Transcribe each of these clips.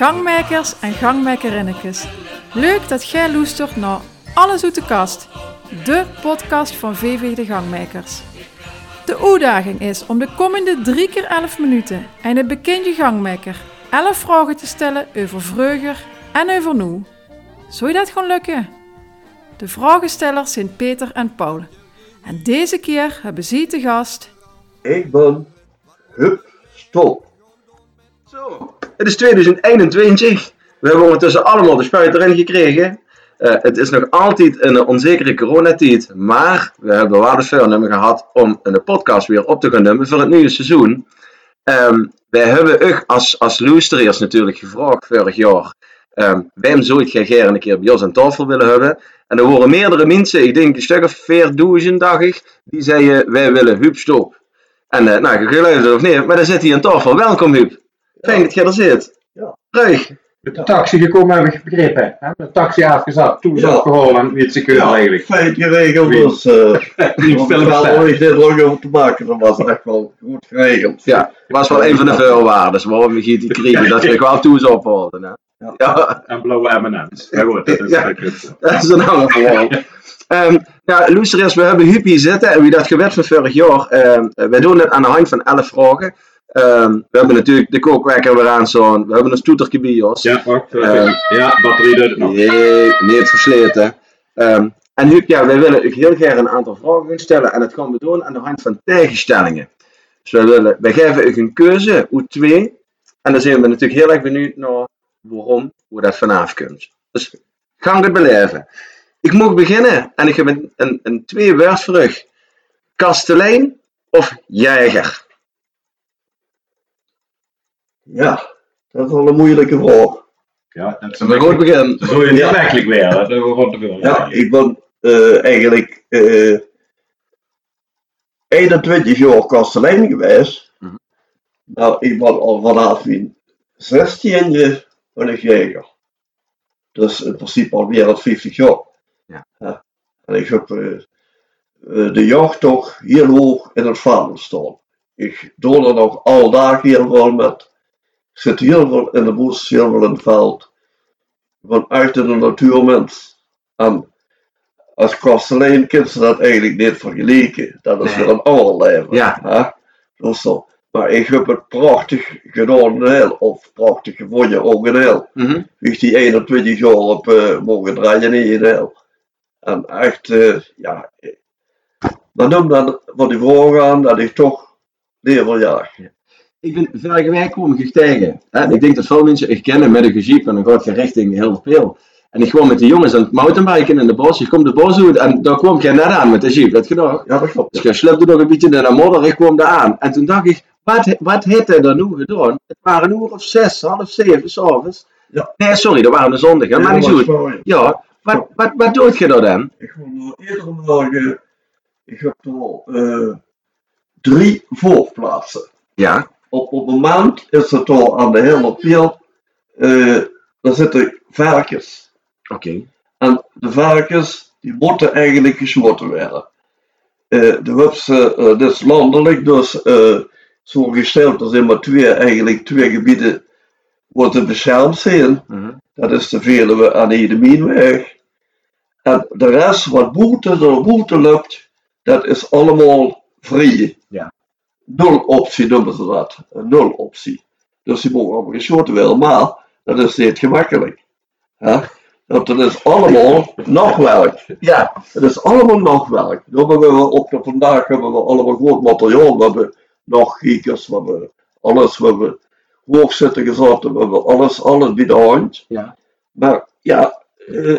gangmakers en gangmakerinnetjes. Leuk dat jij luistert naar Alles uit de kast, de podcast van VV de Gangmakers. De uitdaging is om de komende 3 keer 11 minuten en een bekende gangmaker 11 vragen te stellen over vreugde en over nu. Zou je dat gewoon lukken? De vragenstellers zijn Peter en Paul. En deze keer hebben ze te gast Ik ben Hup Stop. Zo, het is 2021. We hebben ondertussen allemaal de spuit erin gekregen. Eh, het is nog altijd een onzekere coronatijd, maar we hebben de voornemen gehad om een podcast weer op te gaan nemen voor het nieuwe seizoen. Ehm, wij hebben u als, als luisteraars natuurlijk gevraagd vorig jaar. Um, wem zou het graag een keer bij ons aan tafel willen hebben? En er waren meerdere mensen, ik denk een stuk of 4000 dacht ik, die zeiden wij willen Huub Stop. En eh, nou, geluisterd of niet, maar dan zit hij aan tafel. Welkom Huub. Fijn dat je er zit. Ja. De taxi gekomen heb ik begrepen. Hè? De taxi afgezet. Toen is Ja. alcohol en secuur Ja, eigenlijk. feit geregeld, dus uh, Die film er wel ooit dit lang over te maken, dan was het echt wel goed geregeld. Ja, was wel een van de voorwaarden waarom we die kregen, dat we wel toes ophouden. Hè? Ja. Ja, En blauwe M&M's. Ja goed, dat is Ja. dat is een ander verhaal. Ehm nou, luisteraars, we hebben Huub hier zitten en wie dat gewet van vorig jaar. ehm wij doen het aan de hand van 11 vragen. Ehm, we hebben natuurlijk de kookwekker weer aan zo'n. We hebben een stoetertje bij ons. Ja, wacht. Ehm, ja, batterie doet het nog. Nee, niet versleten. Ehm, en Huub, ja, wij willen u heel graag een aantal vragen gaan stellen en dat gaan we doen aan de hand van tegenstellingen. Dus wij, willen, wij geven u een keuze, hoe twee, en dan zijn we natuurlijk heel erg benieuwd naar waarom, hoe dat vanaf komt. Dus gang het beleven. Ik mag beginnen en ik heb een, een, een twee woord voor u. Kastelein of jager? Ja, dat is wel een moeilijke vraag. Ja, dat is we goed beginnen? Zo je niet Ja. werkelijk weer. Dat we gewoon te veel. Ja, ik ben eh, eigenlijk eh 21 jaar kastelein geweest. Mhm. Nou, ik ben al vanaf mijn 16e van een jeger. Dus in principe al meer dan 50 jaar. Ja. En ik heb eh, eh, de jacht toch heel hoog in het vaandel staan. Ik doe er nog al dagen heel veel met. Ik zit heel veel in de bos, heel veel in het veld. Echt een natuurmens. En als kastelein kun je dat eigenlijk niet vergelijken. Dat is Nee. weer een ander leven. Ja. Hè? Is zo. Maar ik heb het prachtig gedaan heel, of prachtig gevonden ook in heel. Wie ik die 21 jaar heb eh, mogen draaien in heel. En echt, eh, ja. eh, Maar noem dan van die vragen aan dat ik toch liever jaag. Ik ben vorige week kwam ik denk dat veel mensen ik kennen met een jeep en dan gaat je richting heel veel. En ik kwam met de jongens aan het mountainbiken in de bos. Ik kom de bos uit en daar kwam je net aan met de jeep, weet je nog? Ja, dat klopt. Dus je slipte nog een beetje in de modder, ik kwam daar aan. En toen dacht ik, wat, wat heeft hij dan nu gedaan? Het waren een uur of zes, half zeven, s'avonds. Ja. Nee, sorry, dat waren de zondag, hè? maar niet zo. Ja, wat, wat, wat doet je daar dan? Ik heb nog iedere morgen, ik heb er eh, drie voorplaatsen. Ja, Op, op een maand is het al aan de hele wereld, eh daar zitten varkens. oké. En de varkens, die moeten eigenlijk geschoten worden. Eh de webse, eh dit is landelijk, dus eh, zo gesteld, er zijn maar twee, eigenlijk twee gebieden worden beschermd zijn. Mhm. Dat is de Veluwe en de Edemienweg. En de rest wat boete door boete loopt, dat is allemaal vrij. Ja. Nul optie noemen ze dat. Een nul optie. Dus die mogen allemaal geschoten worden, maar dat is niet gemakkelijk. Ja? Want dat is allemaal nog werk. Ja, Het is allemaal nog werk. Dan hebben we op de vandaag hebben we allemaal groot materiaal. We hebben nog kiekers, we hebben alles, we hebben hoog zitten gezet, we hebben alles, alles bij de hand. ja. Maar ja, eh,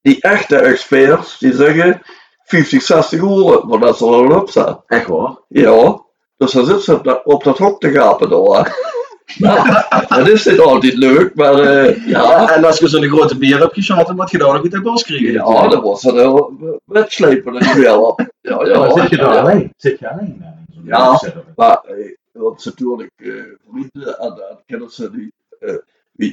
die echte experts die zeggen 50, 60 uur, maar dat zal er op staan. Echt waar. Ja, dus dan zit ze op dat, op dat hok te gapen door. dat is niet altijd leuk, maar eh, ja. Ja, en als je zo'n grote bier hebt geschoten, dan moet je daar nog uit de bos krijgen. Ja, dat was een heel wegslepen natuurlijk. Ja, ja. Maar zit je daar ja. alleen? Zit je alleen? eh, Ja. Maar eh, dat is natuurlijk eh, vrienden en kennen ze die. eh,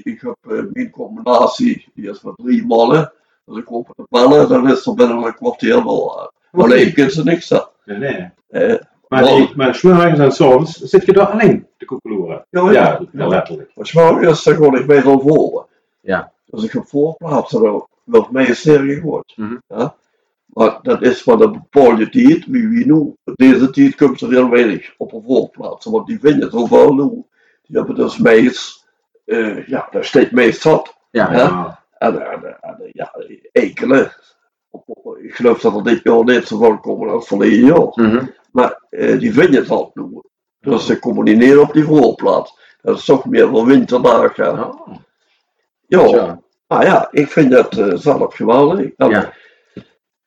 ik heb mijn combinatie, die is met drie mannen. Dus ik op de ballen, dan is er binnen een kwartier wel. eh, Alleen kunnen ze niks aan. Nee, nee. Eh, Maar, die, maar s'morgens en s'avonds zit je daar alleen te de koekeloeren. Ja, Ja, ja, letterlijk. Maar s'morgens dan kon ik mij al voor. Ja. Dus ik heb voorplaatsen, dan wordt mij zeer gehoord. Mhm. ja? Maar dat is van een bepaalde tijd. Wie, wie nu, deze tijd komt er heel weinig op een voorplaatsen, want die vinden het overal nu. Die hebben dus meest, eh, ja, daar steekt meest zat. Ja. Ja. Ja. En, en, en ja, enkele. Ik geloof dat er dit jaar net zo van komen als verleden jaar. Mhm. Maar eh, die vinden het al nu. Dus ze komen niet neer op die voorplaats. Dat is toch meer voor winterdagen. Oh, Ja, zo. maar ja, ik vind dat eh zelf geweldig. Ja.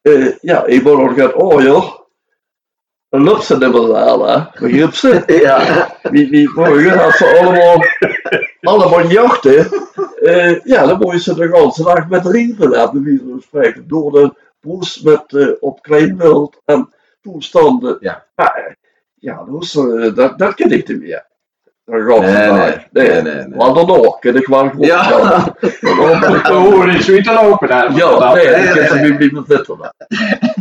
eh, ja, ik word nog gaat, oh joh, een lukt ze halen, hè. Begrijp ze? Ja. Wie, wie morgen, als ze allemaal, allemaal jachten, eh, ja, dan moet je ze de hele dag met rieven hebben, wie zo spreken. Door de boes met, eh, op klein wild en toestanden. Ja. Maar, ja, dus, eh, dat, dat ken ik niet meer. Dat gaat Nee, nee, nee, nee, nee. Maar dan ook, ken ik wel goed. Ja. Dan We wel- hoeven niet zoiets te lopen. Hè. ja, nee, nee, ik heb nu niet meer zitten. hè.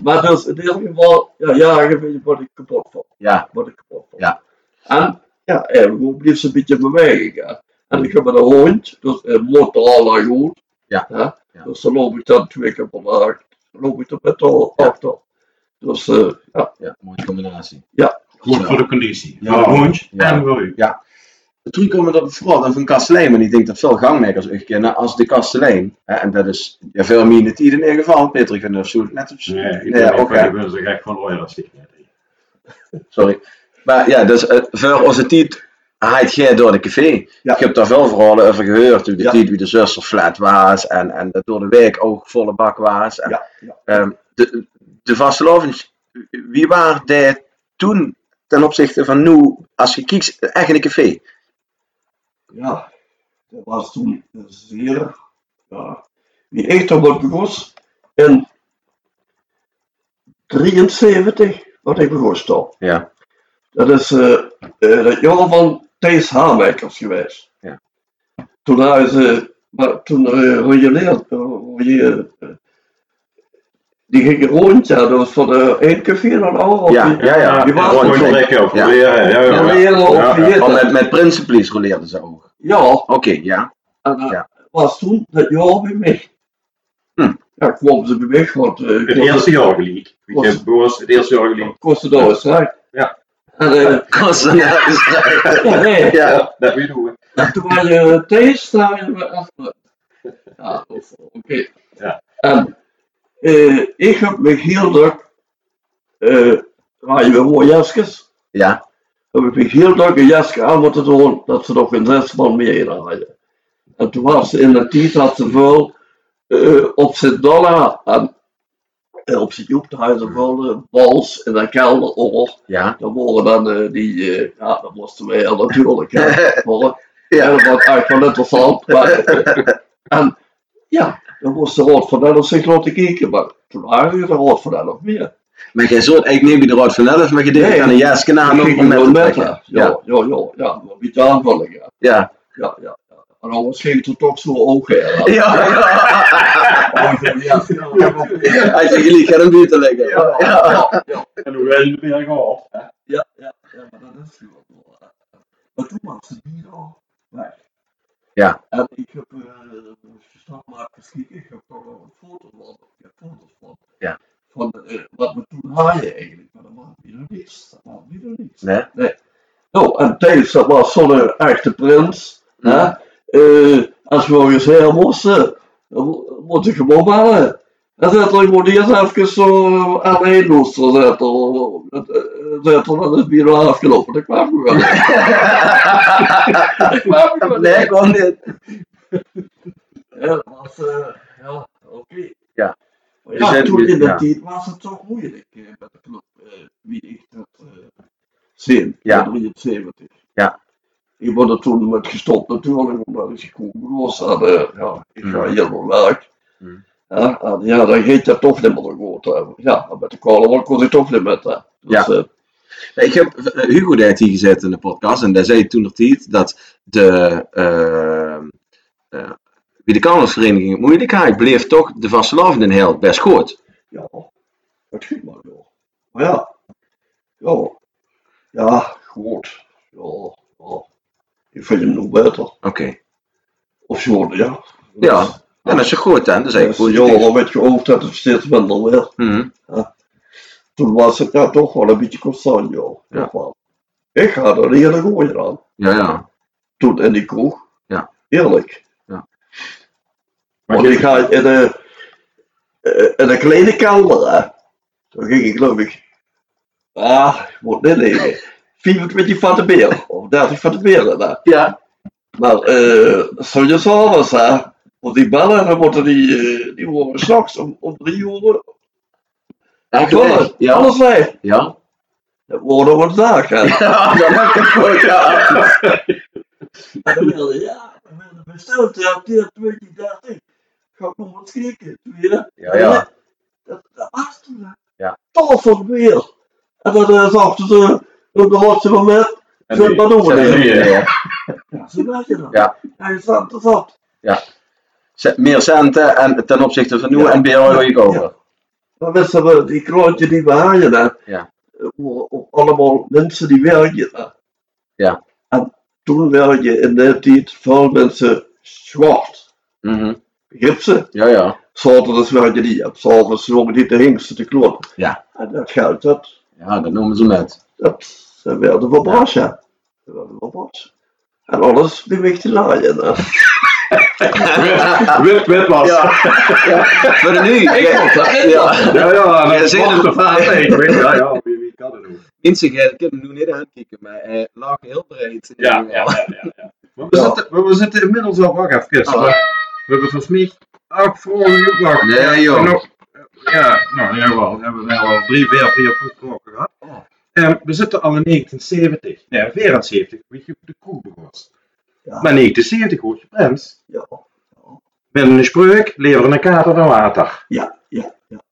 Maar dus in ieder geval, ja, jagen word ik kapot van. Ja. Word ik kapot van. Ja. En, ja, eigenlijk blijft ze een beetje bewegen. En ik heb met een hond, dus een lang goed. Ja. Ja. Dus dan loop ik dan twee keer per dag, loop ik er met de Ja. achter. Dus, eh, ja. Ja, mooie combinatie. Goed voor de conditie. Ja. Voor de hond Ja. en voor u. Toen komen we op vooral dan van kastelein, maar ik denk dat veel gangmakers ook kennen als de kastelein. Hè, en dat is ja, veel meer niet in ieder geval. Peter, ik vind dat zo net op Nee, ik Nee, ook, ik ben zo gek van loyalistiek. Sorry. Maar ja, dus eh, voor onze tijd haait jij door de café. Ja. Ik heb daar veel verhalen over gehoord. Hoe de Ja. tijd wie de zuster flat was en, en dat door de week ook volle bak was. En, Ja, ehm, de, de vastelovens, wie waren die toen ten opzichte van nu, als je kijkt, echt in een café? ja, dat was toen zeer, ja, wie echt op het in 73, wat ik begon stond. Ja. Dat is eh, dat jaar van Thijs Haarmakers geweest. Ja. Toen hadden ze, maar toen uh, die ging rond, ja, dat was van de één café naar een ander. Ja, ja, ja. Die waren gewoon Rond- lekker op. Ja. Ja, ja, ja. Oh, met, met Principles roleerden ze ook. Ja, Oké, ja. en dat Ja. was toen dat jaar bij mij. Hm. Ja, kwam ze bij mij, want uh, Het eerste jaar gelijk. Ik heb boos het eerste jaar gelijk. kostte dat eens, hè. Ja. En, eh, Kostenaars. ja, nee, Ja. Ja, dat weet je. En toen had je hadden we achter. Ja, oké. Ja. En eh, ik heb me heel druk, eh rijden we gewoon jasjes. Ja. Heb ik me heel druk een jasje aan moeten doen, dat ze nog een zes man meer hadden. En toen was ze in de tijd had ze veel eh, op zijn dollar en op zijn joep hadden ze veel eh, bals in de kelder over. Ja. Dan worden dan eh, die, eh, ja, dat moesten wij natuurlijk. Ja, dat was eigenlijk wel interessant. Maar, en ja, dan moest de Rood van Elf zich laten kijken, maar toen waren we de Rood van Elf meer. Maar jij zult eigenlijk neem je de rood van elf, maar je denkt Nee. aan een jasje na met haar. Ja, ja, ja, ja, maar ja. Ja. Ja, ja, ja. En anders ging het toch zo ook hè. Ja, ja. Ja. Als je gelijk gaat een buurt leggen. Ja, Ja. En hoe ben je weer gehad? hè? Ja, ja, ja, maar dat is wel. eh, Maar toen was het bier al weg. Ja. En ik heb, uh, stap maar gekeken, ik heb toch wel een foto van, ik heb foto's van. Ja. Van eh, wat we toen hadden eigenlijk, maar dat was weer niks. Dat was weer niks. Nee. Nou, en Thijs, dat was zo'n echte prins. Hè? Eh, als we eens heel moesten, mo- moet ik gewoon bellen. En zet er moet eerst even zo aan de loester zetten. Zetten dan is het bier al afgelopen. Dat kwam ik wel. Dat kwam wel. Nee, gewoon niet. Ja, dat was, eh, ja, oké. Ja. Maar Je ja, zei- toen in de ja. tijd was het toch moeilijk eh, met de club. eh, wie ik dat eh zien, Ja. in 73. Ja. Ik ben er toen met gestopt natuurlijk, omdat ik gekomen was. En, eh, ja, ik ga Mm. hier nog werk. Mm. Ja, en ja, dan gaat dat toch niet meer goed. hè. Ja, met de carnaval kon ik toch niet met. hè. Dus, Ja. eh, Ik heb eh, Hugo heeft hier gezet in de podcast en daar zei toen nog niet dat de, eh, eh, wie de carnavalsvereniging het moeilijk had, bleef toch de vastelavond heel best goed. ja, het ging maar door. Maar ja, ja, ja, goed. Ja, ja. Ik vind hem nog beter. Oké. Of zo, ja. Ja. Ja, dat is goed hè. Dat is Dus eigenlijk ja, positief. al met je hoofd dat het steeds minder werd. Mhm. Toen was het ja, toch wel een beetje constant, ja. Ja. Ik had er hele goeie aan. Ja, ja. Toen in die kroeg. Ja. Eerlijk. Ja. Want ik ga in een, eh, in een kleine kelder, hè. Toen ging ik geloof ik, ah, ik moet niet liggen. 24 van de beer, of 30 van de beren, hè. Ja. Maar, eh, zo je s'avonds, hè. Want die bellen, dan moeten die, eh, die worden s'nachts om, om drie uur. Echt Alles? Ja. alles weg. Ja. Dat wordt nog een dag, hè. Ja, dat heb ik goed, ja. En dan wilde ja, dan wilde besteld, ja, 2030. Ga ik nog wat kijken, weer. Ja, ja. Dat, dat was toen, hè. Ja. Alles van weer. En dan uh, zagen ze op de hoogste moment, die- wat doen we Ja, zo werk je dan. Ja. Hij zat er zat. Z- Meer centen en ten opzichte van nu Ja. en BR gooi ik over. Ja. Dan wisten we, die klontje die we hadden, hè. Ja. allemaal mensen die werken. Ja. En toen werkte in die tijd veel mensen zwart. Mhm. Begrip ze? Ja, ja. Zaterdags werkte die op, zongen die de hingsten te klonen. Ja. En dat geld, dat, Ja, dat noemen ze met. dat ze werden verbaasd, ja. Ze werden verbaasd. En alles weg te laaien. hè. Wit, wit was. Ja. Voor de nu. Ik vond dat echt Ja. Ja, ja, Ja, vaart. Ik weet, ja, ja, wie, wie kan het doen? Mensen kunnen nu niet aankijken, maar hij lag heel breed. Ja, ja, ja. ja, ja. Maar we, Ja. Zitten, we, we zitten inmiddels al wacht even. Ah. We, we hebben volgens mij ook vroeger ook nog. Nee, joh. nog- Ja, nou jawel. We hebben wel al drie, vier, vier voetblokken gehad. En we zitten al in 1970. Nee, 74. Weet je, de begon. Ja. Maar 1970 hoort je prins. Ja, Binnen een spreuk leveren een kater van water. ja, ja, ja.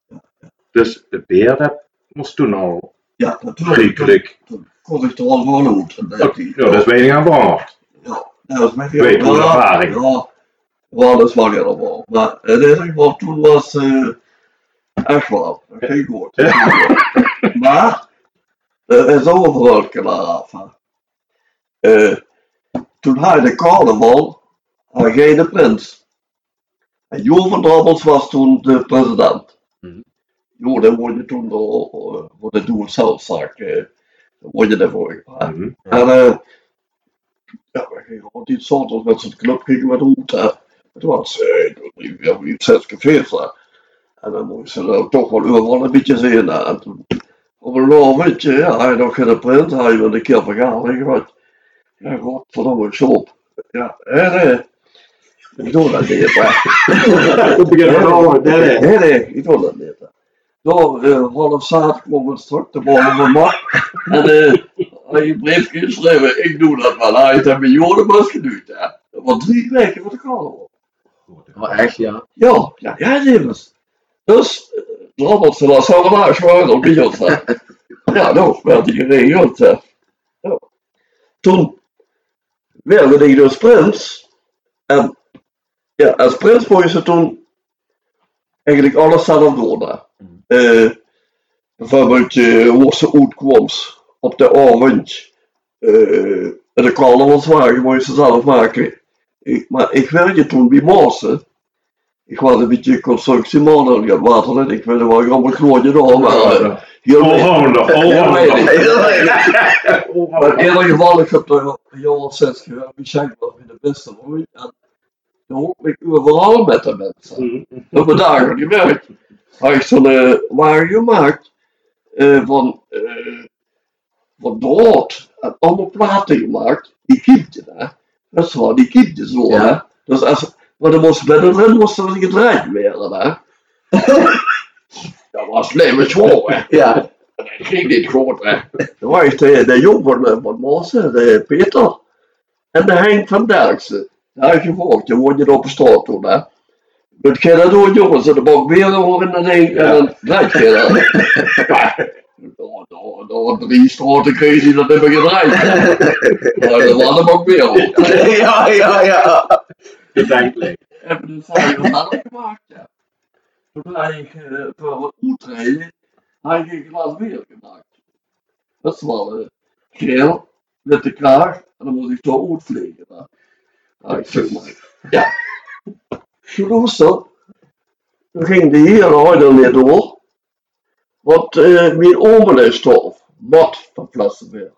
Dus de beer, dat moest toen al Ja, natuurlijk. Toen kon ik er al gewoon uit. En dat Ja, dat is weinig aan brand. Ja, dat was met Weet ja, ervaring. Ja, wel, dat is wel helemaal. Maar in ieder geval, toen was eh echt wel, geen goed. maar, er is ook een verhaal klaar hè. Eh, toen hij de carnaval, hij ging de prins. En Jo van Drabbels was toen de president. Mhm. Jo, dan word je toen eh, voor de doel-zelfzaak, eh, dan word je daarvoor gevraagd. Mhm. En eh, ja, we gingen die zondags met zo'n club gingen we rond. Het was, eh, het zes cafés. En dan moesten ze toch wel overal een beetje zien. En toen, op een moment, ja, hij nog geen print, hij wil een keer vergaan. En wat, ja, godverdomme, zo op. Ja, hè, nee. Ik doe dat niet, hè. Al, nee, nee. Nee, nee, ik doe dat niet. hè. Zo, eh, half zaad kwam het straks te boven mijn mak. En eh, hij heeft brief geschreven, ik doe dat wel. Hij heeft een miljoen was geduurd. hè. Dat was drie weken voor de carnaval. Oh, echt, ja. Ja, ja, ja. Dus, ze zo laag gewoon op die jot. hè. Ja, nou, werd hij geregeld. Ja. Toen wilde ik dus prins. En ja, als prins moest je toen eigenlijk alles zelf doen. Eh, bijvoorbeeld eh, hoe ze uitkwams op de avond. Eh, en de carnavalswagen moest je zelf maken. Ik, maar ik werkte toen bij Maassen. Ik was een beetje constructieman ik had water en ik weet wel een grootje daar, maar eh, heel Heel weinig. allrounder. Maar in ieder geval, ik heb een jaar of zes gewerkt, wel in de beste roei. En dan hoop ik overal met de mensen. Op een dag heb gewerkt. Had ik zo'n eh, wagen gemaakt eh, van, van draad en allemaal platen gemaakt. Die kiepten, hè. Dat is wel, die kiepten zo, hè. Dus als, maar dan moest bij de ren moest er gedraaid werden, hè. dat was leven hè. Ja. Dat ging niet goed, hè. Dan was de, de jong van, eh, van Maassen, de Peter. En de Henk van Derksen. Daar heb je gevolgd, je woonde op de straat toen, hè. Dat je dat doen, jongens, en de bak weer horen en en dan draait je dat. Door, door, drie straten kreeg je dat hebben gedraaid. Maar dat was de bak weer. Ja, ja, ja. Bedenkelijk. Hebben de vijf hadden gemaakt, ja. Ik eh, voor het uitrijden, had ik een glas bier gemaakt. Dat is wel eh, geel, witte kraag, En dan moet ik daar uitvliegen. hè. Ja, ik zeg maar. Ja. Toen luister. Toen ging de hele huid niet door. Want eh, mijn oom is gestorven. Wat van Plassenberg.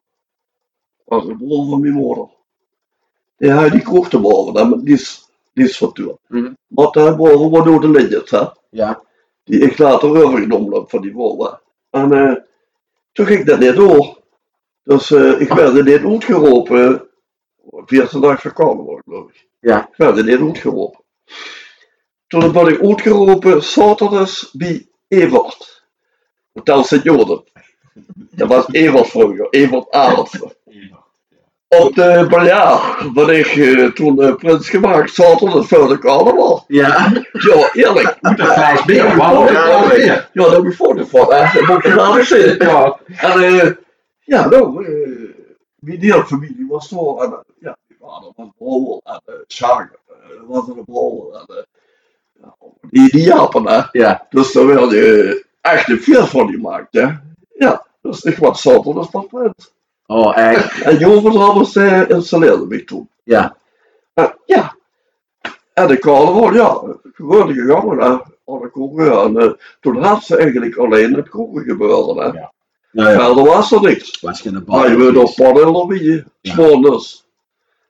Dat was de broer van mijn moeder. Die had die kroeg te boven, dan met Lies, Lies van Tuur. Mhm. Maar daar boven wordt door de lidjes, hè. Ja. Die ik later overgenomen heb van die vrouw. hè. En eh, toen ging dat niet door. Dus eh, ik werd er niet uitgeroepen. 14 dagen van carnaval, geloof ik. Ja. Ik werd er niet uitgeroepen. Toen ben ik uitgeroepen, zaterdags bij Evert. Hotel Sint-Joden. Dat was Evert vroeger, Evert Adelsen. Op de biljart ben ik eh, toen eh, prins gemaakt, zaterdag voor de carnaval. Ja. Ja, eerlijk. Moet dat glaas bier, Ja, man. ja, daar heb ik foto van, hè. Dat moet je laten zien. Ja. En eh, ja, nou, eh mijn hele familie was door. En, eh, ja, mijn vader was brouwer en uh, Sjaak uh, was een brouwer. En, eh, die, die Japan, hè. Ja. Dus daar werd je echt een feest van gemaakt, hè. Ja, dus ik was zaterdag van prins. Oh, echt? En Jovenhamers uh, installeerde mij toen. Ja. Uh, ja. En de carnaval, ja, gewoon gegangen hè, aan de kroegen. En uh, toen had ze eigenlijk alleen het kroegen gebeuren. Hè. Ja. Nou ja. Verder was er niks. Was geen Maar je werd op bij Ja. s'morgens.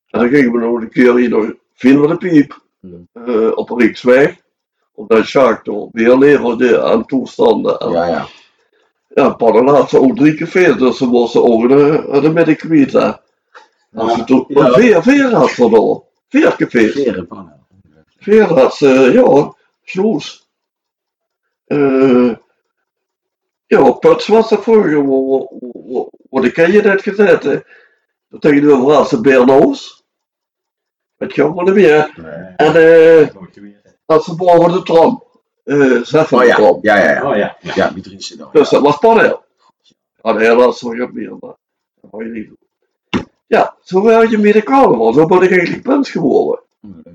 En dan gingen we nog een keer hier naar Vinden de Piep. Hmm. eh, op de Rijksweg. Omdat Sjaak toch weer leverde aan toestanden. En, Ja, ja. Ja, padden laatste ook drie cafés, dus ze moesten ook de, de. Als ze toen, Ja. Veer, veer had ze nog. Veer cafés. Veren pannen. Veer had ze, ja, sloes. Eh ja, Puts was vroeger, waar- waar- waar- waar de ken je net gezet, hè. Dat tegenover was de Beernoos. Weet je wel niet meer. En eh, geweest. als ze boven de tram. Eh zet van Oh de ja. Ja, ja, ja. Oh ja. ja. Ja? Dus dat was. Ja, de hele laatste nog meer, maar dat wou je niet doen. Ja, zo werd je met de carnaval. Zo ben ik eigenlijk prins geworden.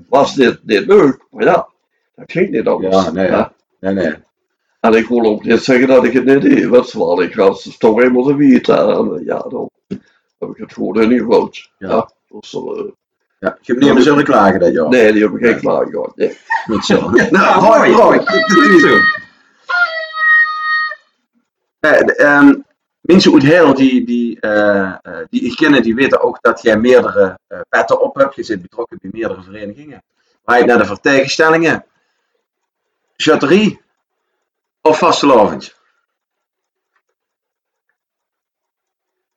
Was dit, dit leuk, maar ja, dat ging niet anders. Ja, nee, Ja. Nee, nee. En ik wil ook niet zeggen dat ik het niet deed, want wel, ik was toch eenmaal de wiet en ja, dan heb ik het gewoon in. Ja. Ja. dus, eh, Ja, je hebt niet zullen klagen dat jaar. nee, die heb ik geen klaar gehad. Nee. Goed zo. Nou, mooi, mooi. Zo. Eh, de, ehm, mensen uit heel die, die, eh, eh, die ik ken, die weten ook dat jij meerdere eh, petten op hebt. Je zit betrokken bij meerdere verenigingen. Maar je naar de vertegenstellingen, chaterie of vastelavond?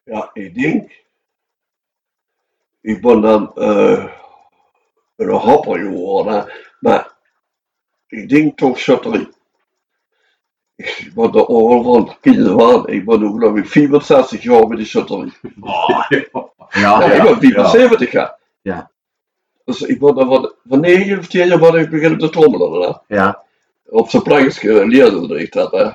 Ja, ik denk. Ik ben dan eh een happer geworden, maar ik denk toch chatterie. Ik ben er overal van kinderen. Ik ben ook ik 64 jaar met die chatterie. Ja, Ja, ik ben 74 jaar. Ja. Dus ik ben er van, van 9 of 10 jaar ben ik beginnen te trommelen. Hè. Ja, Op zijn prankje leerde ik dat. Hè.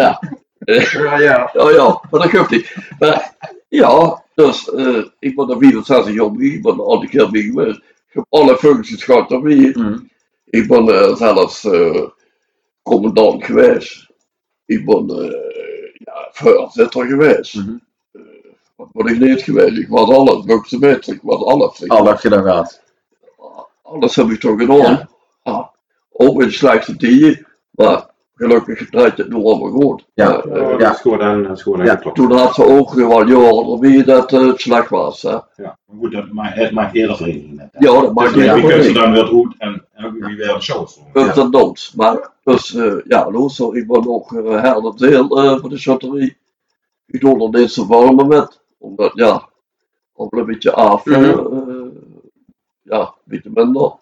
ja. Ja, ja. Ja, ja, maar dat geeft niet. Maar ja, dus eh, ik ben er 64 jaar ik ben al die keer mee geweest. Ik heb alle functies gehad ermee. mm, Ik ben eh, zelfs eh, commandant geweest. Ik ben ja, voorzitter geweest. Mhm. Wat ben ik niet geweest? Ik was alles, burgemeester, ik was alles. Ik al dat je dat gaat. alles heb ik toch gedaan. Ja. Ja. Ook in slechte tijden, maar gelukkig draait het nu allemaal goed. Ja. Eh, Ja, dat is gewoon aan, dat is gewoon aan Ja, geklopt. toen had ze ook wel jaren erbij dat eh, het slecht was. Hè. Ja, goed, dat maakt, het maakt eerder vereniging net. Ja, dat maakt dus wie kent ze dan weer goed en, en ook wie weer de shows doen. Punt en dans. Maar dus ja, Loos, ik ben ook uh, herder deel van de chaterie. Ik doe er niet zo warm met, omdat ja, al een beetje af. Mhm. eh, ja, een beetje minder.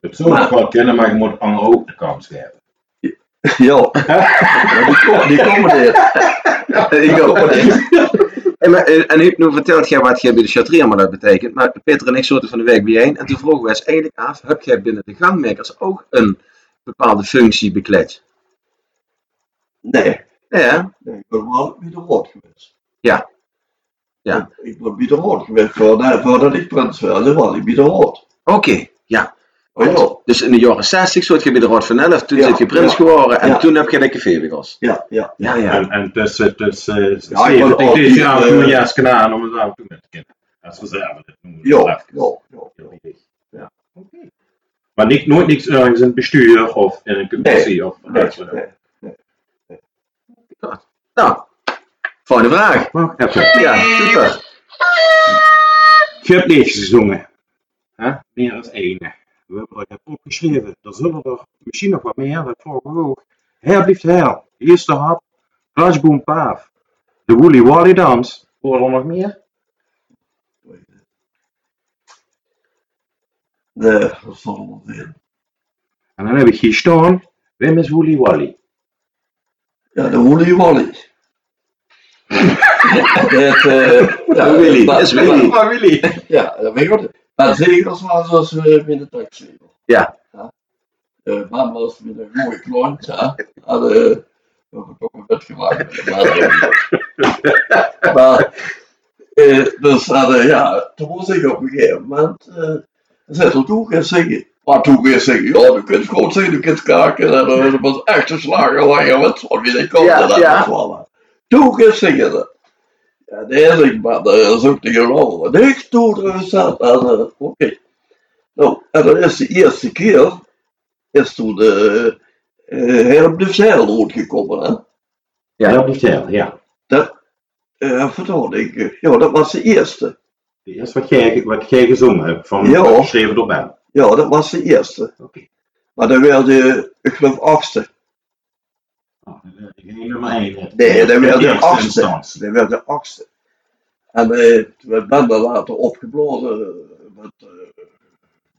Het zou nog wel kennen, maar je moet aan ook de kans geven. Ja, die, komen, die komen niet. Ik ook. En, maar, en nu, nu vertelt jij wat jij bij de chatterie allemaal dat betekent. Maar Peter en ik zaten van de week bijeen. En toen vroegen we eens eigenlijk af: heb jij binnen de gangmakers ook een bepaalde functie bekleed? Nee, Ja, nee, ik ben wel bij de rood geweest. Ja. Ja. Ik ben bij de rood geweest voordat, voordat ik prins. Dan was ik bij de rood. oké. Ja. Oh Dus in de jaren 60 zat je bij de Rad van Elf, toen Ja, zit je prins ja, geworden en ja. toen heb je de cafébegels. ja, ja. Ja, ja. En, en tussen, tussen Ja, ik 70 wil deze jaar eh, jaar gedaan om het auto met te kennen. Als reserve, dat noemen we Ja, dat ja, even. ja. Oké. Maar niet, nooit niks ergens in het bestuur of in een commissie of Nee, wat dan ook. nee. Nou, volgende vraag. Wacht even. Ja, super. Je hebt liedjes gezongen. Hè? Meer dan één. We hebben het opgeschreven. Er zullen er misschien nog wat meer, dat vorige ook. Her blijft her. Eerste hap. Rajboom Paaf. De Woolly Wally Dans. Horen er nog meer? Nee, dat zal wel zijn. En dan heb ik hier staan. Wim is Woolly Wally. Ja, de Woolly Wally. Het, eh, ja, Willy, dat is Willy. Ja, dat weet ik. Maar waren zoals we in de taxi. Ja. De man was met een mooie klont, ja. Hadden we hebben ook een bed gemaakt met de man. Maar, eh, dus hadden, ja, toen moest ik op een gegeven moment, eh, zei ze, toen gaan zingen. Maar toen weer zingen, ja, je kunt gewoon zingen, je kunt kaken. En eh, dat was echt een slager wat van wie ik kon. Ja, dat ja. was. Toen gaan zingen. De eerste, maar dat is ook. En ik toen er zat, en eh, oké. Nou, en dan is de eerste keer, is toen de uh, Herb de Zeil gekomen, hè. Ja. Ja, blijft her. Ja. Uh, vertel ik, eh, ja, dat was de eerste. De eerste wat jij, wat jij gezongen hebt. Van Ja. geschreven door Ben. Ja, dat was de eerste. Oké. Maar dan werd de, ik geloof, achtste. Nou, dan werd ik geen nummer 1. Nee, dat werd de achtste. Dat werd de achtste. En toen werd Ben later opgeblazen eh, met, eh,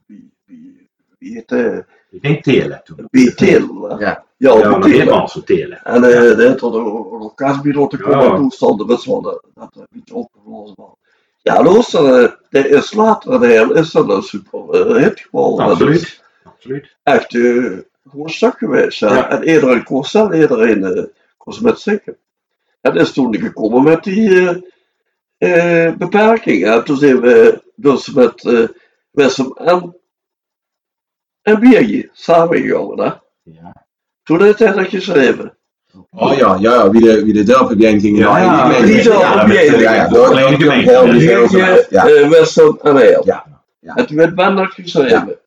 wie, wie, wie heet eh, Ik denk Telen toen. wie Teel, hè? Ja. Ja, Ja, ja zo Telen. En eh dat had een orkestbureau te komen Ja. toestanden, dat wel dat dat een beetje opgeblazen was. Ja, luister, dat is later een heel, is dat een super hit geworden. Absoluut. Absoluut. echt eh gewoon stuk geweest. Ja. En iedereen kon zelf, iedereen eh, ze met zingen. En dat is toen gekomen met die eh, eh, beperking. En toen zijn we dus met eh Wessem en, en Birgit samengegaan. Hè. Ja. Toen heeft hij dat geschreven. Oh ja, ja, wie de, wie de dorpgemeente ging. Ja, ja, ja, ja, ja, ja, kleine dorp- gemeente. Ja. Ja, Wessem en hij. Ja. Ja. En toen werd Ben dat geschreven.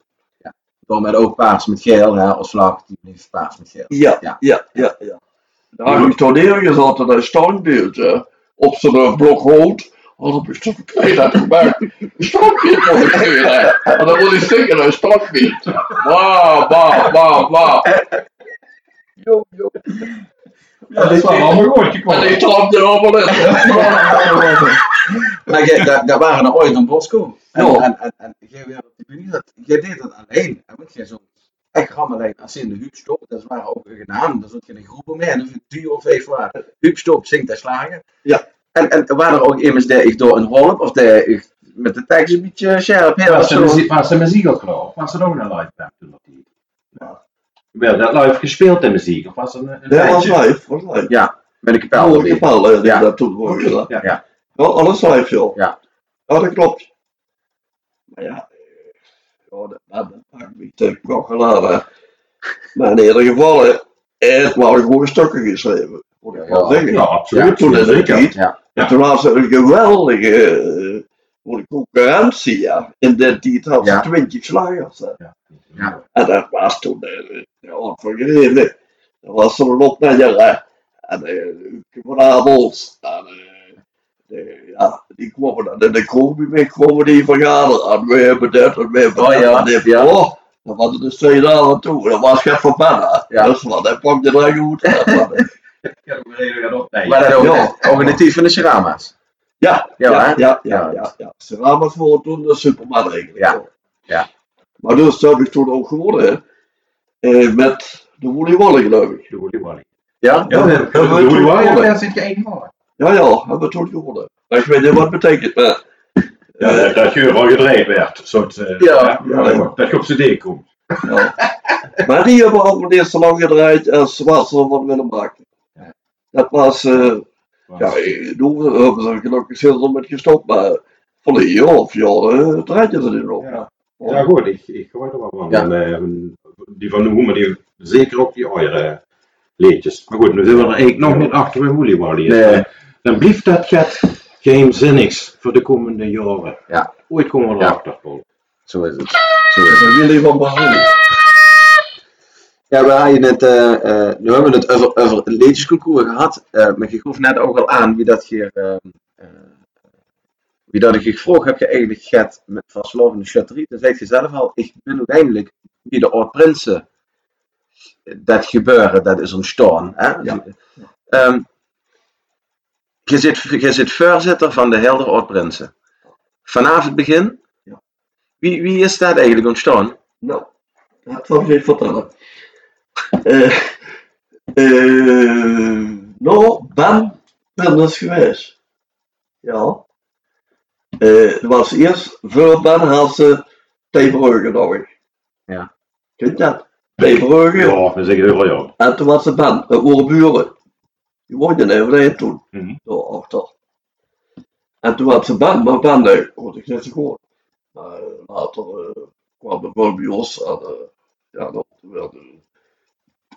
door met ook paars met geel, hè, als vlag, die bleef paars met geel. Ja, Ja. ja, ja, ja. Daar heb ik toen neergezet in een standbeeld, hè, op zijn blok hout. Had op een stuk dat gemaakt. Een standbeeld de keur, hè. En dan moet hij zingen, een standbeeld. Wauw, wauw, wauw, wauw. Jo, jo. Ja, dat is wel allemaal goed En gekomen. die trapte er allemaal in. Maar jij, daar, daar waren er ooit een Bosco. En, Ja. en, en, en jij dat, jij deed dat alleen. En jij zo echt rammelijn als in de Huub dat waren ook gedaan. Daar zat je een groep mee, en dus een duo of vijf waren. Huub Stop zingt en slagen. Ja. En, en waren er ook immers die ik door een holp, of die ik met de tekst een beetje scherp, heel Was zo. ze muziek- was ze muziek ook geloof? ik? Was er ook een live band toen die? Werd dat live gespeeld in muziek? Of was het een, een Dat was live, was live. Ja, met een kapel Oude erbij. kapel, Ja. dat toen gedaan. Ja. Ja. Ja, alles live, joh. Ja. Ja, dat klopt. Maar ja, ja dat, dat, maakt me te geladen. Maar in ieder geval, hè, het waren gewoon stukken geschreven. Moet ik Ja, wel zeggen. Ja, absoluut. Ja, toen de zeker. tijd. Ja. En toen was er een geweldige eh, de concurrentie. Ja. In de tijd had ze Ja. 20 slagers. Hè. Ja. En dat was toen eh, ja, vergeven. Dat was zo'n opnemer. hè. En eh, vanavond. En, eh, de- ja, die kwamen dan in de mee, kwamen die vergaderen. En we hebben dit en we hebben Oh, dat ja, en dit. ja. Oh, dat was dus twee dagen toe. Dat was geen verbannen. Ja. Dus wat, dat pakte er goed. uit. Reden we dat op. Nee. Maar dat ook, Ja. ook in de tijd van de Cerama's. Ja, Ja, ja, ja, ja, ja, ja. Ze ramen voor toen de Superman eigenlijk. Ja, ja. Maar dus heb ik toen ook gewonnen. eh, met de Woolly Wally, geloof ik. De Woolly Wally. Ja? Ja, de Woolly Wally, daar zit je één. Ja, ja, hebben we toen gewonnen. Maar ik weet niet wat het betekent, maar... Ja, eh, dat- je al gedreven werd. Soort, eh, Ja. ja, dat je op z'n idee komt. ja. Maar die hebben ook niet zo lang gedraaid als wat ze van willen maken. Dat was, ja, eh, toen hebben ze gelukkig veel met gestopt, maar van een jaar of jaar draaiden ze er nog. Ja. Ja, goed, ik, ik hoor er wel van. Ja. En, die van Noem, maar die, zeker ook die andere liedjes. Maar goed, nu zijn we er eigenlijk nog niet achter hoe die wel is. Nee. Dan blijft dat gat geheimzinnigs voor de komende jaren. Ja. Ooit komen we Ja. erachter. Paul. Zo is het. Zo is het. Willy van Brazilië. Ja, we hadden het, eh, eh, nu hebben we het over, over het liedjesconcours gehad, eh, maar je gaf net ook al aan wie dat je, eh, eh, wie dat ik je gevraagd heb, je eigenlijk gaat met Vaslov en de Chatterie. Dan zeg je zelf al, ik ben uiteindelijk wie de oud prinsen dat gebeuren, dat is ontstaan. Hè? Ja. Ehm, je, zit, je zit voorzitter van de Helder Oud Prinsen. Vanaf het begin, Ja. wie, wie is dat eigenlijk ontstaan? Nou, dat zal ik je vertellen. Eh, eh, nou, Ben, Ben is geweest. Ja. Eh, het was eerst, voor Ben had ze Theebrugge nog. Ja. Kent je dat? Theebrugge. Ja, we zeggen heel ja. En toen was ze Ben, het waren buren. Die woonden in Everijn toen, Mhm. daar achter. En toen had ze Ben, maar Ben, nee, want ik ze gewoon. Maar eh, later eh, kwam de wel bij ons en eh, ja, dat werd. eh,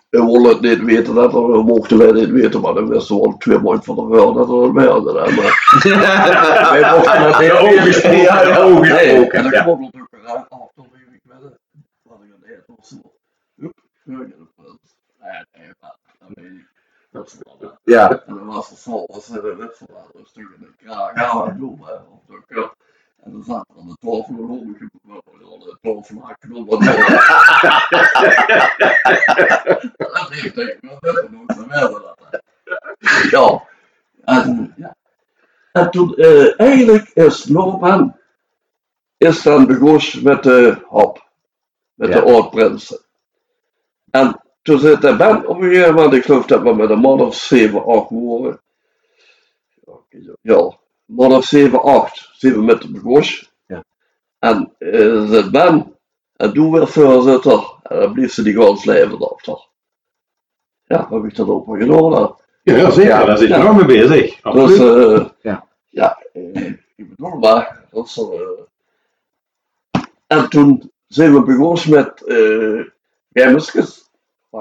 we wilden het niet weten, dat er, we mochten wij niet weten, maar dan wisten we al twee maanden van tevoren dat er meer hadden. hè, Maar wij mochten dat niet De ogen gesproken, Ja, de ja. ogen Nee, gesproken, En dan ja. kwam het ook eruit af, toen weet ik wat ik aan het was. Hup, weet ik. Dat ja. Ja, En dan was vervolgens in de witverlaat een stuk in de kraag aan doen, hè, op de kut. En dan zat er aan de tafel een hommetje, aan de tafel haar knol wat Dat heeft tegen. Ja. En, ja. En toen, eh, eigenlijk is Norman, is dan begonnen met de hop, met Ja. de oudprinsen. En toen zit de band op een gegeven moment, ik geloof dat we met een man of 7, 8 waren. Ja, man of 7, 8 zijn we met de begonnen. Ja. En eh zit Ben, en toen weer voorzitter, en dan bleef ze die gans leven achter. Ja, heb ik dat hè. Ja, zeker, Ja. daar zit je nog mee bezig. Dus, Absoluut. eh Ja. ja, eh, ik bedoel maar, eh, en toen zijn we begonnen met uh,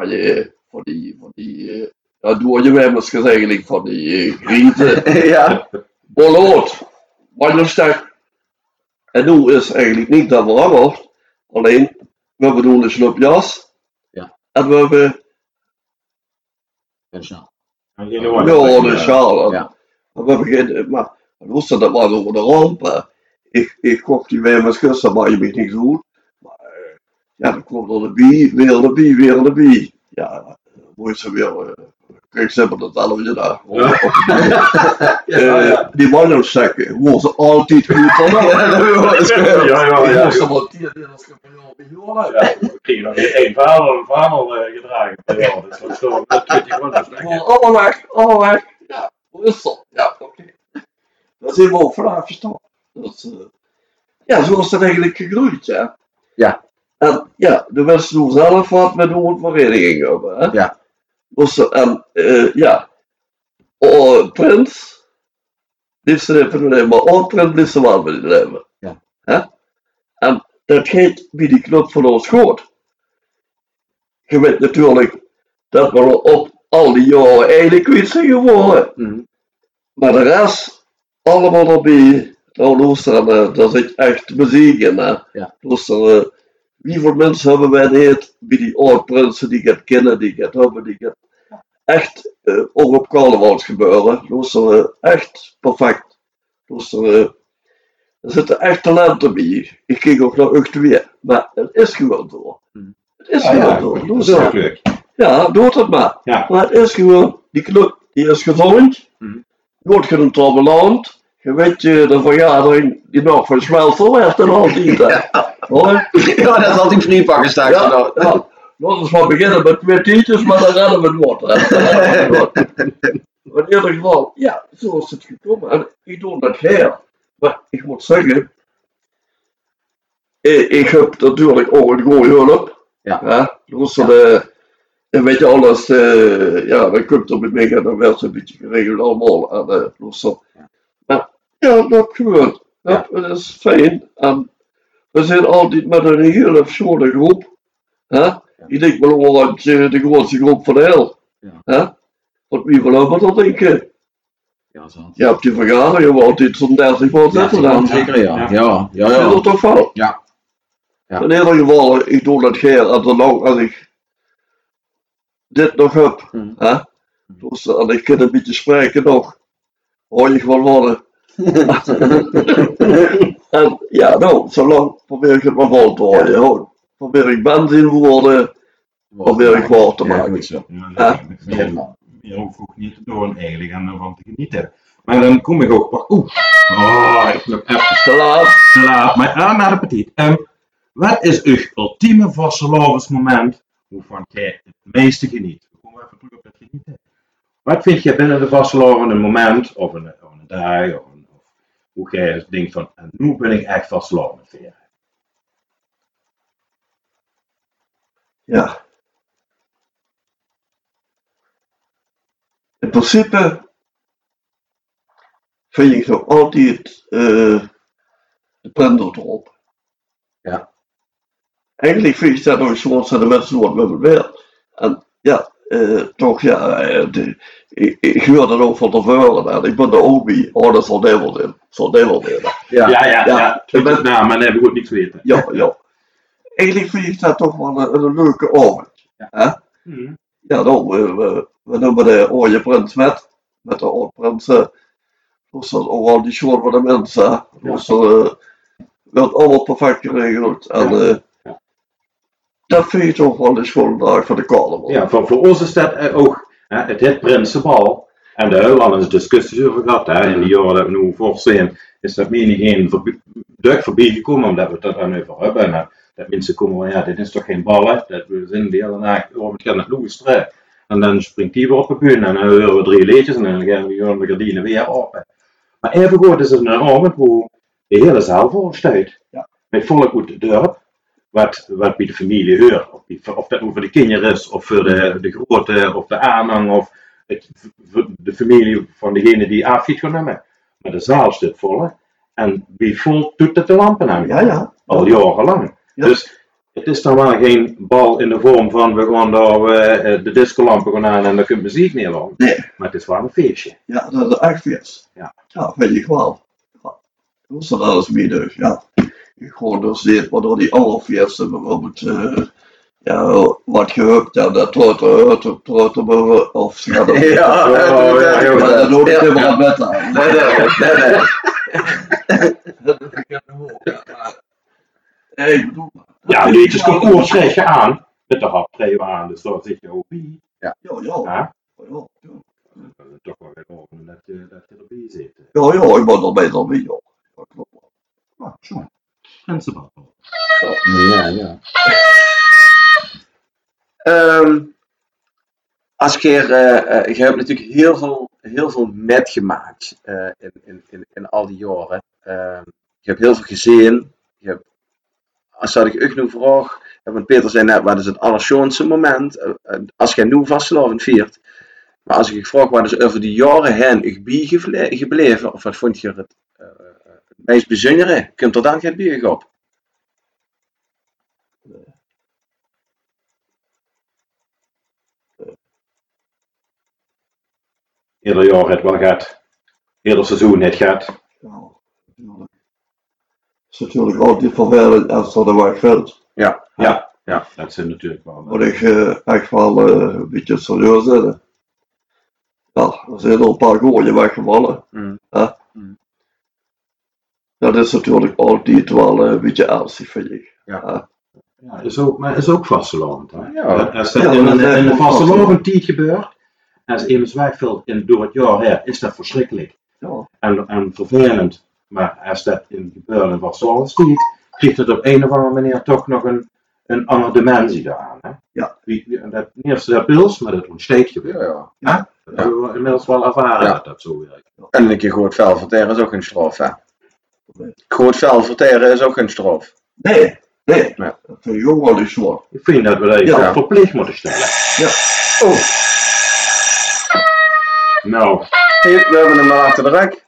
je, van die, van die, ja, doe je wemmerskes eigenlijk van die uh, grieten. ja. Bolloot, wannerstek. En nu is eigenlijk niet dat veranderd. Alleen, we nu een snupjas. Ja. En we hebben En snel. En geen ja, de schaal. Ja. Maar we geen, maar we moesten dat maar over de ramp. Ik, ik kocht die wemmerskes, dat mag je me niet doen. Ja, dan kwam er de bie, weer de bie, weer de bie. Ja, moest ze weer. eh, Kijk, ze hebben dat allemaal gedaan. Eh, Die wandelstekken, hoe ze altijd goed hadden. Ja, ik Ja, ja, Ik ja. moest er wel tien deelers miljoen Ja, we kregen nog één vader, een vader eh, gedragen. Ja, dus dat is toch lekker. Allemaal weg, allemaal weg. Ja, hoe is dat? Ja, oké. Dat is helemaal vanaf verstaan. Dat, eh, ja, zo is dat eigenlijk gegroeid, ja. Ja. En ja, de mensen doen zelf wat met hoe vereniging hebben, hè. Ja. Dus, en eh, ja, oh, Prins, liefst even leven, maar oh, Prins liefst wel leven. Ja. Hè? En dat gaat bij die knop van ons goed. Je weet natuurlijk dat we op al die jaren eigenlijk kwijt zijn geworden. Mhm. Maar de rest, allemaal erbij. Nou, luister, en, eh, daar zit echt muziek. Hè. Ja. Eh, wie voor mensen hebben wij niet bij die oude prinsen die het kennen, die het hebben, die het echt eh, ook op carnavals gebeuren. Luister, eh, echt perfect. Luister, eh, er zitten echt talenten bij. Ik kijk ook naar Ucht weer, maar het is gewoon zo. Hmm. Het is Ja, gewoon ja, dat is Luister. ook leuk. Ja, doe het maar. Ja. Maar het is gewoon, die knop die is gezond. Mhm. Wordt je een beland. Je weet je, de vergadering die nog van Smelter werd en al die. Hoor? Ja, dat is altijd free pakken straks. Ja, nou. ja. Laten we maar beginnen met twee tietjes, maar dan redden we het wat. Maar in ieder geval, ja, zo is het gekomen. En ik doe dat heel. Maar ik moet zeggen, ik, ik heb natuurlijk ook een goede hulp. Ja. ja dus de, en weet je alles, eh, ja, dan komt er met mij en dan werd het een beetje geregeld allemaal. En, eh, dus. Ja, dat gebeurt. Ja, Het is fijn. En we zijn altijd met een hele verschillende groep. Hè? Ik denk wel wel eh, de grootste groep van de hel. Ja. Hè? Want wie geloven dat denken? Ja, zo. Je hebt die vergaderingen waar altijd zo'n 30 man Ja, zitten dan. zeker, ja. Ja, ja, ja. Is dat toch wel? Ja. Ja. In ieder geval, ik doe dat geen en zolang als ik dit nog heb, Hmm. hè, dus, en ik kan een beetje spreken nog, hoor je gewoon worden. en ja, nou, zolang probeer ik het maar vol te houden. Probeer ik benzine te worden, probeer ik water te Ja, maken. Ja, Ja. hoef ik ook niet te doen eigenlijk en ervan te genieten. Maar dan kom ik ook, oeh, oh, ik nog even Te laat. te laat, maar aan naar de petit. Ehm, wat is uw ultieme vastelovensmoment waarvan jij het meeste geniet? We komen even terug op het genieten. Wat vind je binnen de vasteloven een moment, of een, of een dag, of hoe jij denkt van, en nu ben ik echt vasteloven met veren? Ja. In principe vind ik nog altijd eh, de prendel erop. Ja. Eigenlijk vind ik dat nog zoals de mensen wat met weer. En ja, eh, toch ja, eh, de, ik, ik hoor dat ook van tevoren. En ik ben de obi, oh dat zal in. Ja. Ja, ja, ja. Ja, ja. ben- nou, maar dan heb ik ook niks weten. Ja, ja. Eigenlijk vind ik dat toch wel een, een leuke avond. Hè? Hm. Ja, nou, we, we, we noemen de Oranje Prins met, met de Prinsen. Dus dat ook al die show van de mensen. hè. Uh, werd allemaal perfect geregeld. En Ja. eh, dat vind ik toch wel de schooldag van de carnaval. Ja, voor, voor ons is dat eh, ook hè, het het Prinsenbal. En daar hebben we al eens discussies over gehad. Hè. In de jaren dat we nu voor zijn, is dat menigeen voorbi- duik voorbij gekomen omdat we het daar dan over hebben. En dat, dat mensen komen van ja, dit is toch geen bal, hè? Dat we zijn de hele nacht over het gaan naar. En dan springt die weer op de bühne en dan horen we drie liedjes en dan gaan we de gardinen weer open. Maar even goed is het een avond waar de hele zaal vol staat. Ja. Met volk uit het dorp wat, wat bij de familie hoort. Of, die- of dat nu voor de kinderen is, of voor de, de grote, of de aanhang, of het, de familie van degene die afschiet gaan nemen. Maar de zaal staat vol. hè. En wie vol doet het de lampen aan? Ja, ja. Al jarenlang. Ja. Dus het is dan wel geen bal in de vorm van we gaan daar eh, de discolampen gaan aan en dan kun je muziek neerleggen. Nee. Maar het is wel een feestje. Ja, dat is echt feest. Ja. Ja, vind ik wel. Ja. Hoe is dat alles mee dus? Ja. Ik gewoon dus dit, waardoor die andere feesten bijvoorbeeld, eh, ja, wat gehupt en dat troot er, troot er, of ze gaan er- Ja, Oh, ja, ja, Maar dat ik Ja, helemaal ja. bed aan. Nee, nee, nee, nee. Dat doe ik op. Ja, ik bedoel. Ja, liedjes concours schrijf je aan. Met de hap treden we aan, dus daar zit je ook bij. Ja, ja. Ja, ja, ja. is toch wel weer over dat je, dat je erbij zit. Ja, ja, ik ben er beter mee, joh. Dat klopt wel. Ah, zo. Prinsenbal. Ja, ja. Ehm, als je, je hebt natuurlijk heel veel, heel veel metgemaakt eh, in, in, in, al die jaren. Ehm, je hebt heel veel gezien. Als dat ik u nu vraag, want Peter zei net, wat is het allerschoonste moment? eh, eh, als je nu vastgelopen viert. Maar als ik je vraag, wat is over die jaren heen bij gebleven? Of wat vond je het, het meest bijzondere? Kunt er dan geen bier op? Ieder jaar het wel gaat. Ieder seizoen het gaat. Ja, natuurlijk. Het is natuurlijk altijd vervelend als er de valt. Ja, ja, ja. Dat zijn natuurlijk wel. Moet ik eh, echt wel eh, een beetje serieus zijn. Ja, er zijn er een paar gooien weggevallen. Mm. Ja. Mm. Dat is natuurlijk altijd wel eh, een beetje ernstig, vind ik. Ja. Ja, is ook, maar is ook vastgelopen. Hè? Ja. Als dat Ja, in, een, is echt in een wel vastelopen tijd gebeurt, als iemand wegvalt in, door het jaar her, is dat verschrikkelijk Ja, en, en vervelend. Maar als dat in gebeurt in vastelopen tijd, krijgt het op een of andere manier toch nog een, een andere dimensie daaraan. Hè? Ja. Wie, dat, niet eerst dat pils, maar dat ontsteekt Ja, gebeurt. ja. Dat hebben we inmiddels wel ervaren Ja. dat dat zo werkt. En een keer groot vel verteren is ook een straf, hè? Nee. Groot vel verteren is ook een straf. nee, nee. Ja. Dat vind ik ook wel eens. Ik vind dat we dat Ja. verplicht moeten stellen. Oh, Nou, hier, we hebben hem al achter de rek.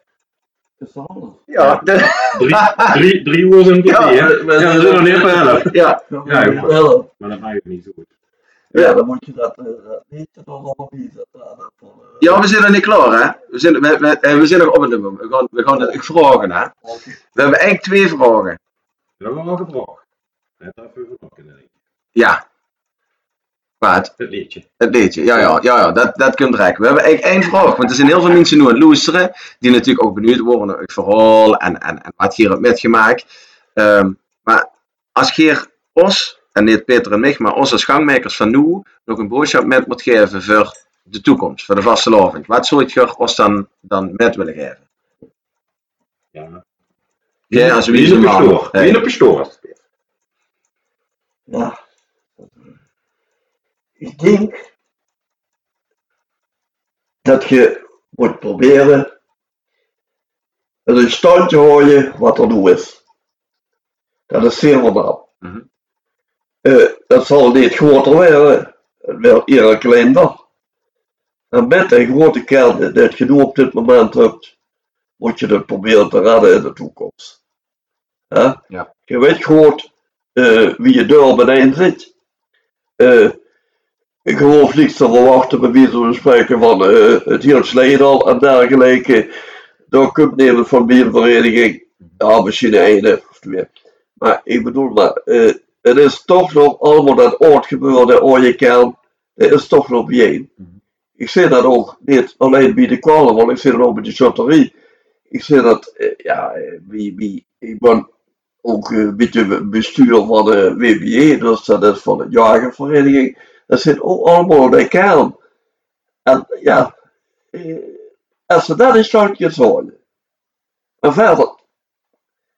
Is dat alles? Ja, Drie, drie, drie uur zijn het Ja, ja, we- we- ja, we zijn nog niet op de helft. ja, Ja, Ja, ja, ja. wel. Maar dat maakt het niet zo goed. Ja, dan moet je dat, eh, dat niet. Dat, dat, dat, eh, ja, we zijn nog niet klaar, hè? We zijn, we, we, eh, we zijn nog op het nummer. We gaan, we gaan het vragen, hè? We hebben eigenlijk twee vragen. Dat hebben we al gebracht. Net even verpakken, denk ik. Ja. Wat? Het liedje. Het liedje, ja, ja, ja, ja dat, dat kunt reiken. We hebben eigenlijk één vraag, want er zijn heel veel mensen nu aan het luisteren, die natuurlijk ook benieuwd worden naar het verhaal en, en, en wat hier hebt metgemaakt. Ehm, maar als Geer ons, en niet Peter en mij, maar ons als gangmakers van nu, nog een boodschap met moet geven voor de toekomst, voor de vastelavond, wat zou je ons dan, dan met willen geven? Ja. Jij als Wie is op je man. stoor? Hey. Wie is op je stoor? Ja. Ik denk dat je moet proberen het in stand te houden wat er nu is. Dat is zeer. Mhm. Eh, dat zal niet groter worden, het wordt iedere klein dag. En met een grote kern dat je nu op dit moment hebt, moet je het proberen te redden in de toekomst. Ja. Je weet goed eh, wie je deur beneden zit. Eh, ik geloof niets te verwachten bij wie we spreken van eh, het Sledal en dergelijke. Komt nemen van biervereniging. Ja, misschien de ene of twee. Maar ik bedoel maar, eh, het is toch nog allemaal dat ooit gebeurde, ooit kern. Het is toch nog bijeen. Ik zie dat ook niet alleen bij de want ik zie dat ook bij de chotterie. Ik zie dat, eh, ja, wie, ik ben ook een beetje bestuur van de WBE, dus dat is van de jagervereniging. Dat zit ook allemaal in de kern. En ja, eh, als ze dat in stand houden. En verder,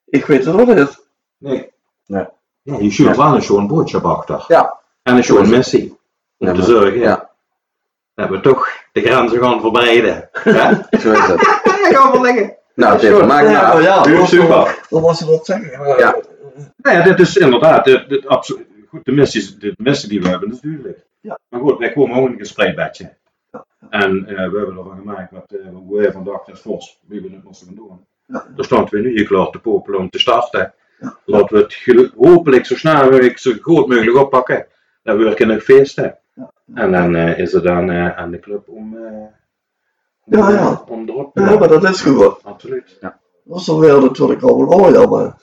ik weet het nog niet. Nee. Nee. Ja, je stuurt wel een zo'n boodschap achter. Ja. En een zo'n missie. Om Ja, te maar- zorgen ja. dat we toch de grenzen gaan verbreiden. Ja? Zo is het. gaan we liggen. Nou, Peter, maak het maar af. ja, dat super. was- Dat was ze dat zeggen. maar, Ja. Nou ja, dit is inderdaad, dit, dit, absolu- goed, de missie, de missie die we hebben is duidelijk. Ja. Maar goed, wij komen ook in een gespreekbedje. Ja. En eh, we hebben ervan gemaakt wat, eh, hoe wij vandaag als Vos, wie we het moesten gaan doen. Ja. Daar staan we nu hier klaar te popelen om te starten. Ja. Laten we het hopelijk zo snel mogelijk, zo goed mogelijk oppakken. Dat we weer kunnen feesten. Ja. En dan eh, is het dan aan de club om, om, Ja, ja. om erop te Ja, maar dat is goed. Absoluut. Dat is dan wel natuurlijk al een ooit, maar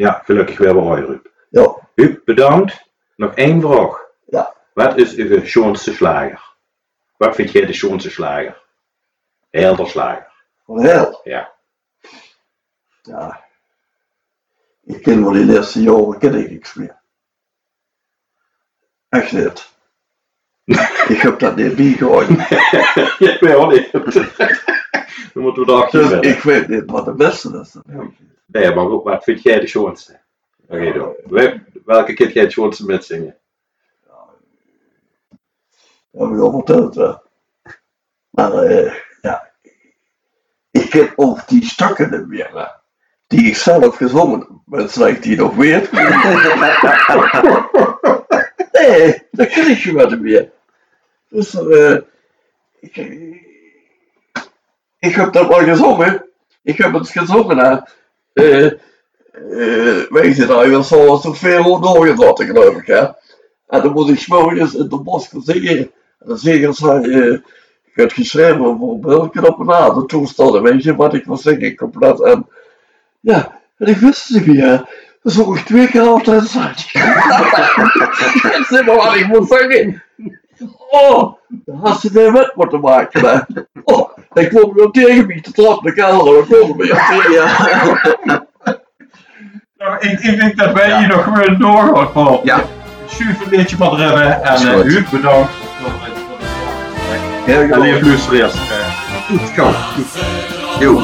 Ja, gelukkig weer bij Ruud. ja, Huub, bedankt. Nog één vraag. Ja. Wat is uw schoonste slager? Wat vind jij de schoonste slager? Heel slager. van heel. Ja. Ja. Ik ken wel die laatste jaren, ken ik niks meer. Echt niet. ik heb dat niet ik weet wel niet. Dan moeten we erachter Dus ik weet niet wat de beste is. Niet. Nee, maar goed, wat vind jij de schoonste? Oké, dan. We- Welke keer jij het schoonste met zingen? Dat heb ik al verteld. hè. Maar eh, ja, ik ken ook die stukken niet meer. hè, Die ik zelf gezongen heb. Mensen ik die nog weet. nee, dat ken ik gewoon niet meer. Dus eh, ik, ik heb dat wel gezongen. Ik heb het gezongen. Eh, eh, weet je, daar was zo zoveel doorgelaten, geloof ik. Hè. En dan moet ik s'morgens in de gaan zingen. En dan zeggen ze, eh, ik had geschreven voor welke op een de toestanden, weet je, wat ik wil zingen compleet. En ja, en ik wist het niet meer. Dan zong ik twee keer achter en zei ik zeg maar wat ik moet zingen. Oh, dan had ze er met moeten maken. Hè. Oh, dan kwam weer tegen me te trappen de kelder. Dan kwam weer tegen Ja. Nou, ik, ik denk dat wij hier nog gewoon doorgaan, Paul. Ja. Schuif een beetje wat hebben. En uh. Huub, bedankt voor het voor het- Heel goed. lieve luisteraars. eh, Goed.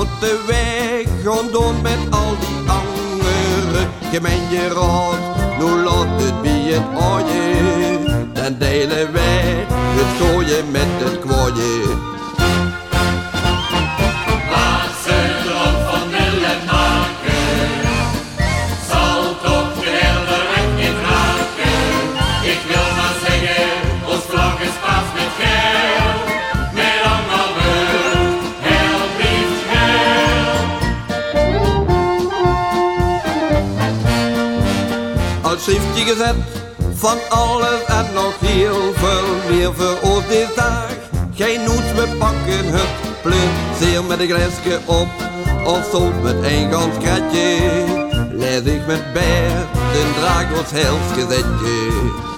Moeten wij gaan doen met al die anderen? gemeenteraad, nu laat het bij het ooie. Dan delen wij het gooien met het Als heeft je gezet van alles en nog heel veel meer voor ons deze dag. Geen noet, we pakken het plezier met een glaasje op. Of soms met een gans kratje. Ik met Bert, den draag ons helsgezetje.